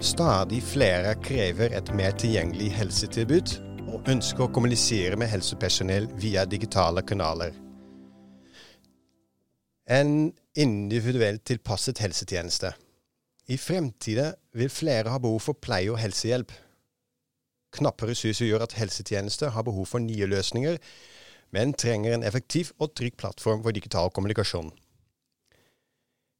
Stadig flere krever et mer tilgjengelig helsetilbud og ønsker å kommunisere med helsepersonell via digitale kanaler. En individuelt tilpasset helsetjeneste. I fremtiden vil flere ha behov for pleie og helsehjelp. Knappe ressurser gjør at helsetjenester har behov for nye løsninger, men trenger en effektiv og trygg plattform for digital kommunikasjon.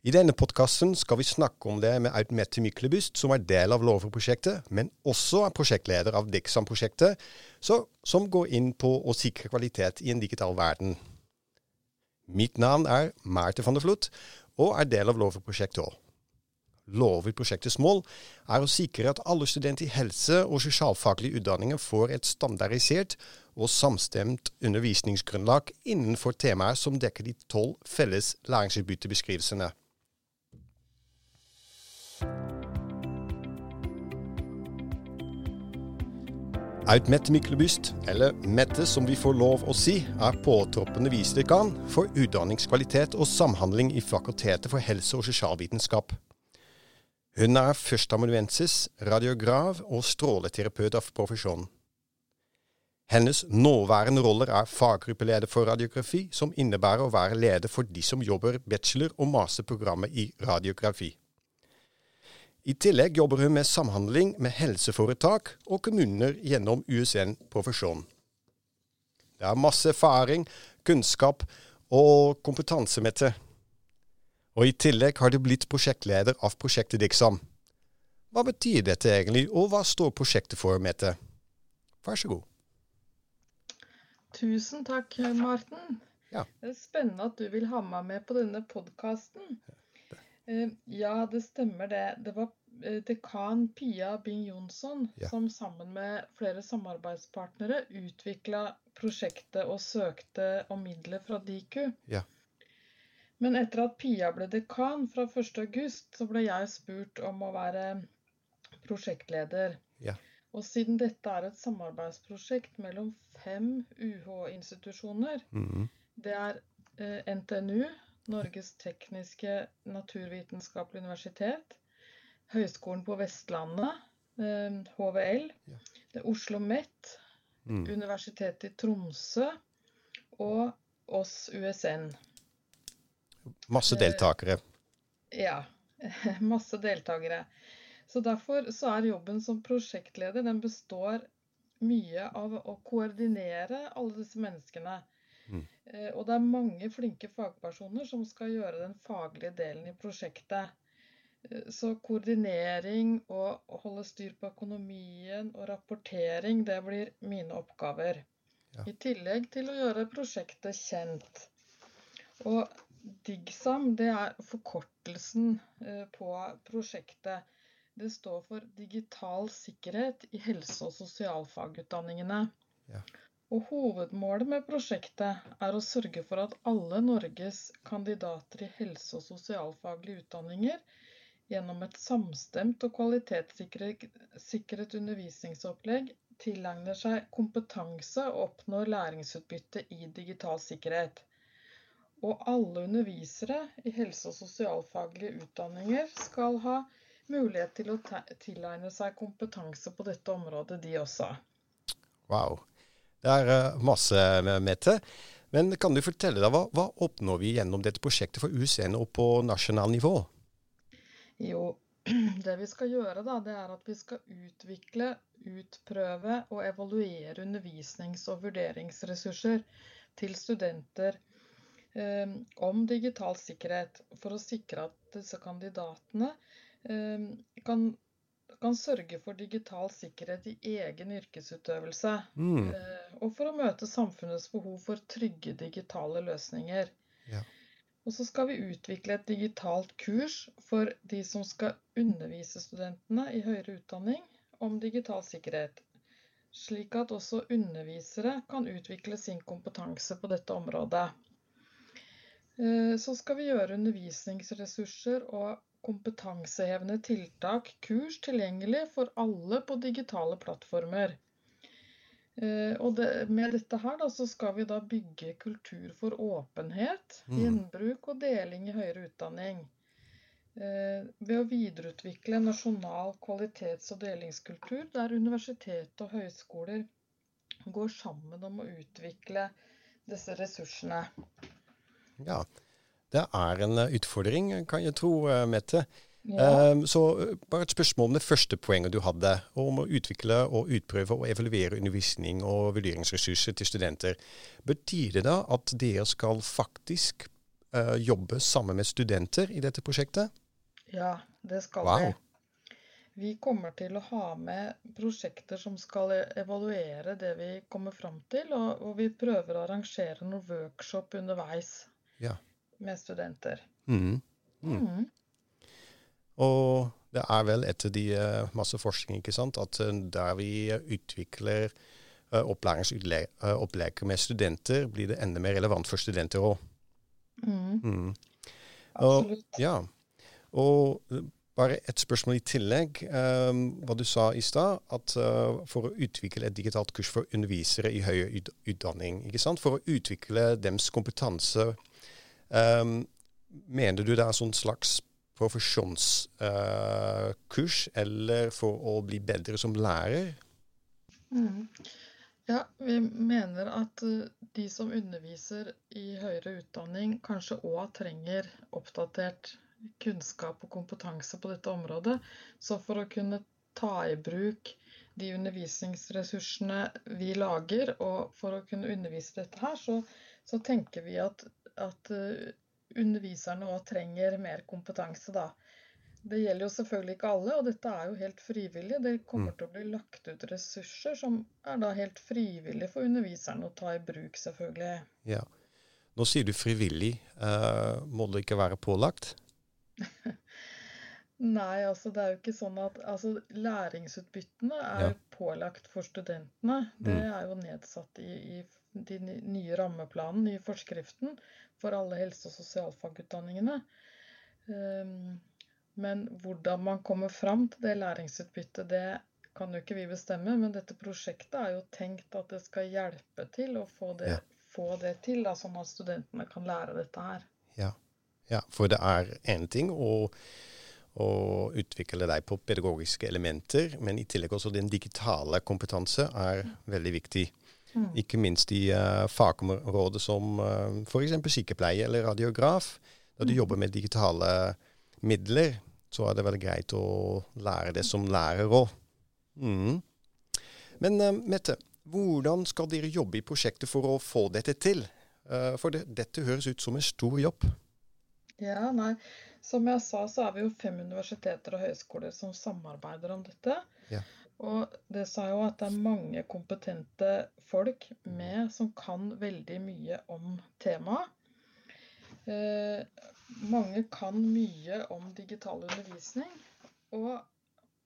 I denne podkasten skal vi snakke om det med Aud Myklebust, som er del av Lover-prosjektet, men også er prosjektleder av Dexam-prosjektet, som går inn på å sikre kvalitet i en digital verden. Mitt navn er Marte van der Vloed, og er del av Lover-prosjektet òg. Lover-prosjektets mål er å sikre at alle studenter i helse- og sosialfaglige utdanninger får et standardisert og samstemt undervisningsgrunnlag innenfor temaer som dekker de tolv felles læringsutbyttebeskrivelsene. Aud Mette Myklebust, eller Mette som vi får lov å si, er påtroppende visedekan for utdanningskvalitet og samhandling i Fakultetet for helse- og sosialvitenskap. Hun er førsteamanuensis, radiograf og stråleterapeut av profesjonen. Hennes nåværende roller er faggruppeleder for radiografi, som innebærer å være leder for de som jobber bachelor- og masterprogrammet i radiografi. I tillegg jobber hun med samhandling med helseforetak og kommuner gjennom USN Profesjon. Det er masse erfaring, kunnskap og kompetanse, Mette. Og i tillegg har du blitt prosjektleder av prosjektet Dixam. Hva betyr dette egentlig, og hva står prosjektet for, Mette? Vær så god. Tusen takk, Marten. Ja. Det er spennende at du vil ha meg med på denne podkasten. Ja, det stemmer det. Det var dekan Pia Bing Jonsson Ja. som sammen med flere samarbeidspartnere utvikla prosjektet og søkte om midler fra Diku. Ja. Men etter at Pia ble dekan fra 1.8, så ble jeg spurt om å være prosjektleder. Ja. Og siden dette er et samarbeidsprosjekt mellom fem UH-institusjoner, Mhm. det er eh, NTNU, Norges tekniske naturvitenskapelige universitet, Høgskolen på Vestlandet, eh, HVL, Ja. det er Oslo MET, Mm. Universitetet i Tromsø og oss USN. Masse Eh, deltakere. Ja, masse deltakere. Så derfor så er jobben som prosjektleder, den består mye av å koordinere alle disse menneskene. Eh, Og det er mange flinke fagpersoner som skal gjøre den faglige delen i prosjektet. Eh, Så koordinering og holde styr på økonomien og rapportering, det blir mine oppgaver. Ja. I tillegg til å gjøre prosjektet kjent. Og DIGSAM, det er forkortelsen eh, på prosjektet. Det står for Digital sikkerhet i helse- og sosialfagutdanningene. Ja. Og hovedmålet med prosjektet er å sørge for at alle Norges kandidater i helse- og sosialfaglige utdanninger gjennom et samstemt og kvalitetssikret undervisningsopplegg tilegner seg kompetanse og oppnår læringsutbytte i digital sikkerhet. Og alle undervisere i helse- og sosialfaglige utdanninger skal ha mulighet til å tilegne seg kompetanse på dette området, de også. Wow. Det er masse masse, Mette. Men kan du fortelle deg, hva, hva oppnår vi gjennom dette prosjektet for USN og på nasjonal nivå? Jo, det vi skal gjøre da, det er at vi skal utvikle, utprøve og evaluere undervisnings- og vurderingsressurser til studenter eh, om digital sikkerhet, for å sikre at disse kandidatene eh, kan, kan sørge for digital sikkerhet i egen yrkesutøvelse. Mm. Eh, og for å møte samfunnets behov for trygge digitale løsninger. Ja. Og så skal vi utvikle et digitalt kurs for de som skal undervise studentene i høyere utdanning om digital sikkerhet. Slik at også undervisere kan utvikle sin kompetanse på dette området. Eh, Så skal vi gjøre undervisningsressurser og kompetansehevende tiltak, kurs, tilgjengelig for alle på digitale plattformer. Eh, Og det, med dette her da, så skal vi da bygge kultur for åpenhet, Mm. gjenbruk og deling i høyere utdanning. Eh, ved å videreutvikle nasjonal kvalitets- og delingskultur, der universitet og høyskoler går sammen om å utvikle disse ressursene. Ja, det er en eh, utfordring, kan jeg tro, eh, Mette. Ja. Um, så bare et spørsmål om det første poenget du hadde, om å utvikle og utprøve og evaluere undervisning og vurderingsressurser til studenter. Betyr det da at dere skal faktisk jobbe sammen med studenter i dette prosjektet? Ja, det skal Wow. vi. Vi kommer til å ha med prosjekter som skal e- evaluere det vi kommer fram til, og, og vi prøver å arrangere noen workshop underveis Ja. Med studenter. Mm. Mm. Mm. Og det er vel etter de eh, masse forskning, ikke sant, at eh, der vi utvikler opplæringsopplegget med studenter, blir det enda mer relevant for studenter òg. Mm. Og- Absolutt. Ja. Og eh, bare et spørsmål i tillegg. Um, hva du sa i stad, at uh, for å utvikle et digitalt kurs for undervisere i høyere utdanning, for å utvikle deres kompetanse, eh, mener du det er sånn slags profesjonskurs, eller for å bli bedre som lærer? Mm. Ja, vi mener at eh, de som underviser i høyere utdanning, kanskje òg trenger oppdatert kunnskap og kompetanse på dette området. Så for å kunne ta i bruk de undervisningsressursene vi lager, og for å kunne undervise dette her, så, så tenker vi at, at eh, underviserne òg trenger mer kompetanse, da. Det gjelder jo selvfølgelig ikke alle, og dette er jo helt frivillig. Det kommer til å bli lagt ut ressurser som er da helt frivillig for underviserne å ta i bruk, selvfølgelig. Ja. Nå sier du frivillig. Uh, må det ikke være pålagt? Nei, altså det er jo ikke sånn at altså, Læringsutbyttene er Ja. pålagt for studentene. Det Mm. er jo nedsatt i, i de nye rammeplanene, nye forskriften, for alle helse- og sosialfagutdanningene. Um, men hvordan man kommer fram til det læringsutbyttet, det kan jo ikke vi bestemme. Men dette prosjektet er jo tenkt at det skal hjelpe til å få det, Ja. få det til, da, sånn at studentene kan lære dette her. Ja. ja, for det er én ting å, å utvikle deg på pedagogiske elementer, men i tillegg også den digitale kompetanse er veldig viktig. Mm. Ikke minst i uh, fagområder som uh, f.eks. sykepleie eller radiograf. Når du Mm. jobber med digitale midler, så er det veldig greit å lære det som lærer òg. Mm. Men uh, Mette, hvordan skal dere jobbe i prosjektet for å få dette til? Uh, for det, dette høres ut som en stor jobb. Ja, nei. Som jeg sa, så er vi jo fem universiteter og høyskoler som samarbeider om dette. Ja. Og det sa jo at det er mange kompetente folk med som kan veldig mye om temaet. Eh, mange kan mye om digital undervisning, og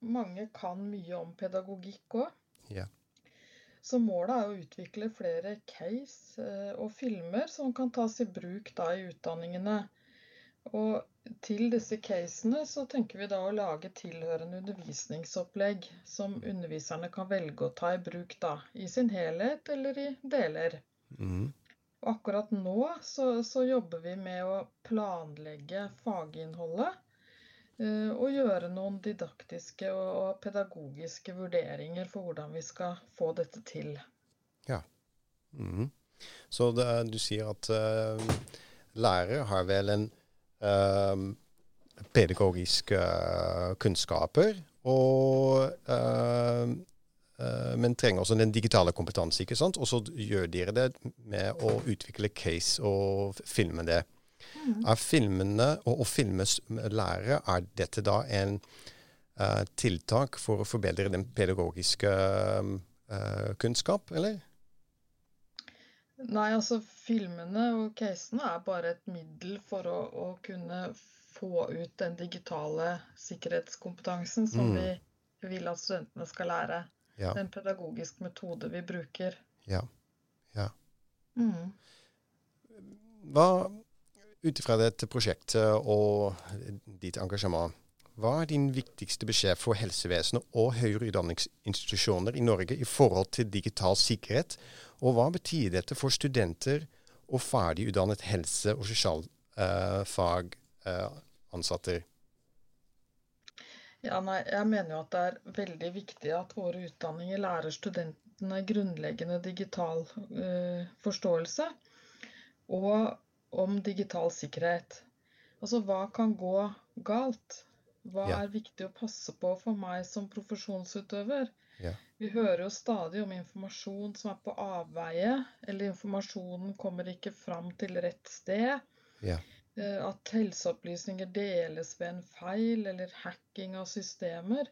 mange kan mye om pedagogikk òg. Ja. Så målet er å utvikle flere case eh, og filmer som kan tas i bruk da i utdanningene. Og til disse casene så tenker vi da å lage tilhørende undervisningsopplegg som underviserne kan velge å ta i bruk da, i sin helhet eller i deler. Mm. Akkurat nå så, så jobber vi med å planlegge faginnholdet. eh, Og gjøre noen didaktiske og, og pedagogiske vurderinger for hvordan vi skal få dette til. Mhm. Så det, du sier at uh, lærere har vel en pedagogiske uh, kunnskaper, og, uh, uh, men trenger også den digitale kompetanse. ikke sant? Og så gjør dere det med å utvikle case og filme det. Er filmene og å filme lærere, er dette da en uh, tiltak for å forbedre den pedagogiske uh, kunnskap, eller? Nei, altså filmene og casene er bare et middel for å, å kunne få ut den digitale sikkerhetskompetansen som Mm. vi vil at studentene skal lære. Ja. En pedagogisk metode vi bruker. Ja. Ja. Mm. Hva, ut ifra dette prosjektet og ditt engasjement, hva er din viktigste beskjed for helsevesenet og høyere utdanningsinstitusjoner i Norge i forhold til digital sikkerhet, og hva betyr dette for studenter og ferdig utdannet helse- og sosialfagansatte? Ja, nei, jeg mener jo at det er veldig viktig at våre utdanninger lærer studentene grunnleggende digital uh, forståelse og om digital sikkerhet. Altså hva kan gå galt? Hva ja. er viktig å passe på for meg som profesjonsutøver? Ja. Vi hører jo stadig om informasjon som er på avveie, eller informasjonen kommer ikke fram til rett sted. Ja. Eh, at helseopplysninger deles ved en feil eller hacking av systemer.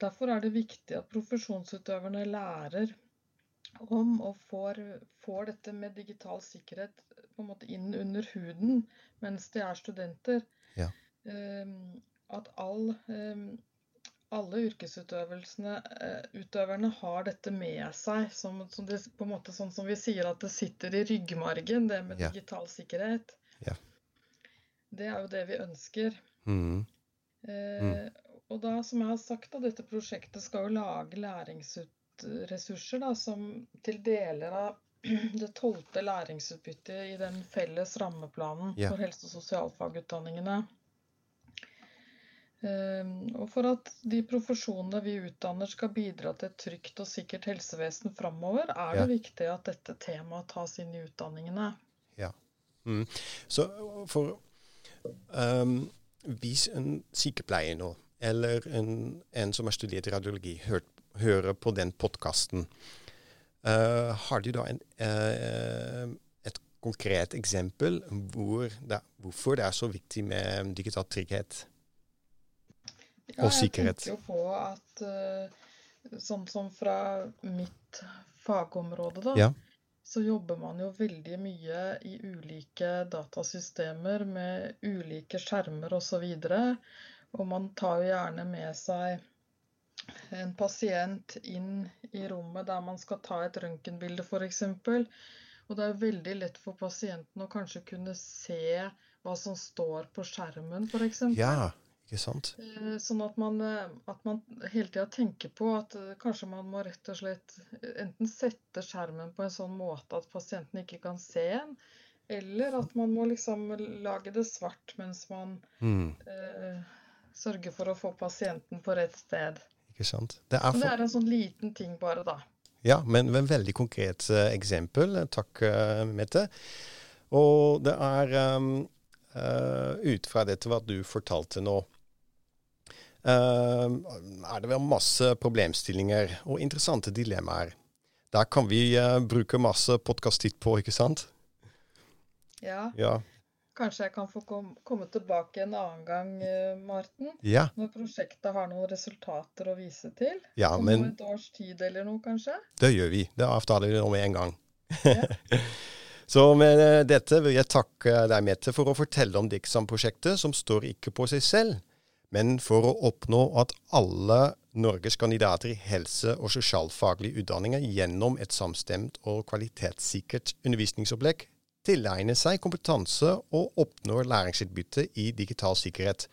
Derfor er det viktig at profesjonsutøverne lærer om og får, får dette med digital sikkerhet på en måte inn under huden mens de er studenter. Ja. Ehm, at all, ehm, alle yrkesutøvelsene eh, har dette med seg. Som, som det, på en måte sånn som vi sier at det sitter i ryggmargen, det med yeah. digital sikkerhet. Yeah. Det er jo det vi ønsker. Mm. Eh, og da, som jeg har sagt, da, dette prosjektet skal jo lage læringsressurser da, som til deler av det tolvte læringsutbyttet i den felles rammeplanen yeah. for helse- og sosialfagutdanningene. Um, og for at de profesjonene vi utdanner skal bidra til et trygt og sikkert helsevesen framover, er det viktig at dette temaet tas inn i utdanningene. Ja. Mm. Så for Um, hvis en sykepleier nå, eller en, en som har studert radiologi, hørt, hører på den podkasten, uh, eh, har du da en, uh, et konkret eksempel hvor det, hvorfor det er så viktig med digital trygghet ja, og sikkerhet? Jeg tenker jo på at uh, sånn som fra mitt fagområde, da. Ja så jobber man jo veldig mye i ulike datasystemer med ulike skjermer osv. Og, og man tar jo gjerne med seg en pasient inn i rommet der man skal ta et røntgenbilde f.eks. Og det er veldig lett for pasienten å kanskje kunne se hva som står på skjermen f.eks. Ja, ikke sant? Sånn at man, eh, at man hele tida tenker på at eh, kanskje man må rett og slett enten sette skjermen på en sånn måte at pasienten ikke kan se en, eller at man må liksom lage det svart mens man mm. eh, sørger for å få pasienten på rett sted. Ikke sant? Det er, for... det er en sånn liten ting bare, da. Ja, men et veldig konkret uh, eksempel. Takk, uh, Mette. Og det er um, uh, ut fra dette hva du fortalte nå, er det vel masse problemstillinger og interessante dilemmaer. Der kan vi uh, bruke masse podkast-tid på, ikke sant? Ja. ja. Kanskje jeg kan få kom, komme tilbake en annen gang, uh, Marten? Ja. Når prosjektet har noen resultater å vise til? Ja, Om men, et års tid eller noe, kanskje? Det gjør vi. Det avtaler vi nå med en gang. Ja. Så med eh, dette vil jeg takke deg, Mette, for å fortelle om Dixam-prosjektet, som står ikke på seg selv, men for å oppnå at alle Norges kandidater i helse- og sosialfaglige utdanninger gjennom et samstemt og kvalitetssikkert undervisningsopplegg tilegner seg kompetanse og oppnår læringsutbytte i digital sikkerhet.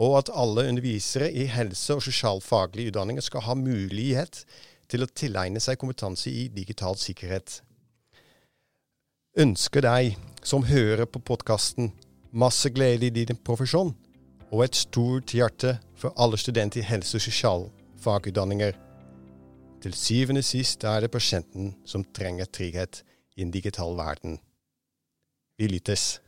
Og at alle undervisere i helse- og sosialfaglige utdanninger skal ha mulighet til å tilegne seg kompetanse i digital sikkerhet. Ønsker deg, som hører på podkasten, masse glede i din profesjon og et stort hjerte for alle studenter i helse- og sosialfagutdanninger. Til syvende og sist er det pasienten som trenger trygghet i en digital verden. Vi lyttes.